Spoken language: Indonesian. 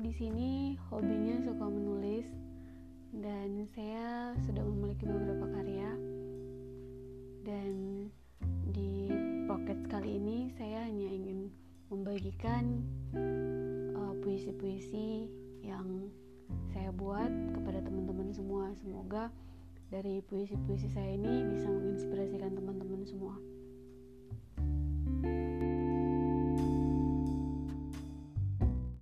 di sini hobinya suka menulis dan saya sudah memiliki beberapa karya. Dan di pocket kali ini saya hanya ingin membagikan uh, puisi-puisi yang saya buat kepada teman-teman semua. Semoga dari puisi-puisi saya ini bisa menginspirasi.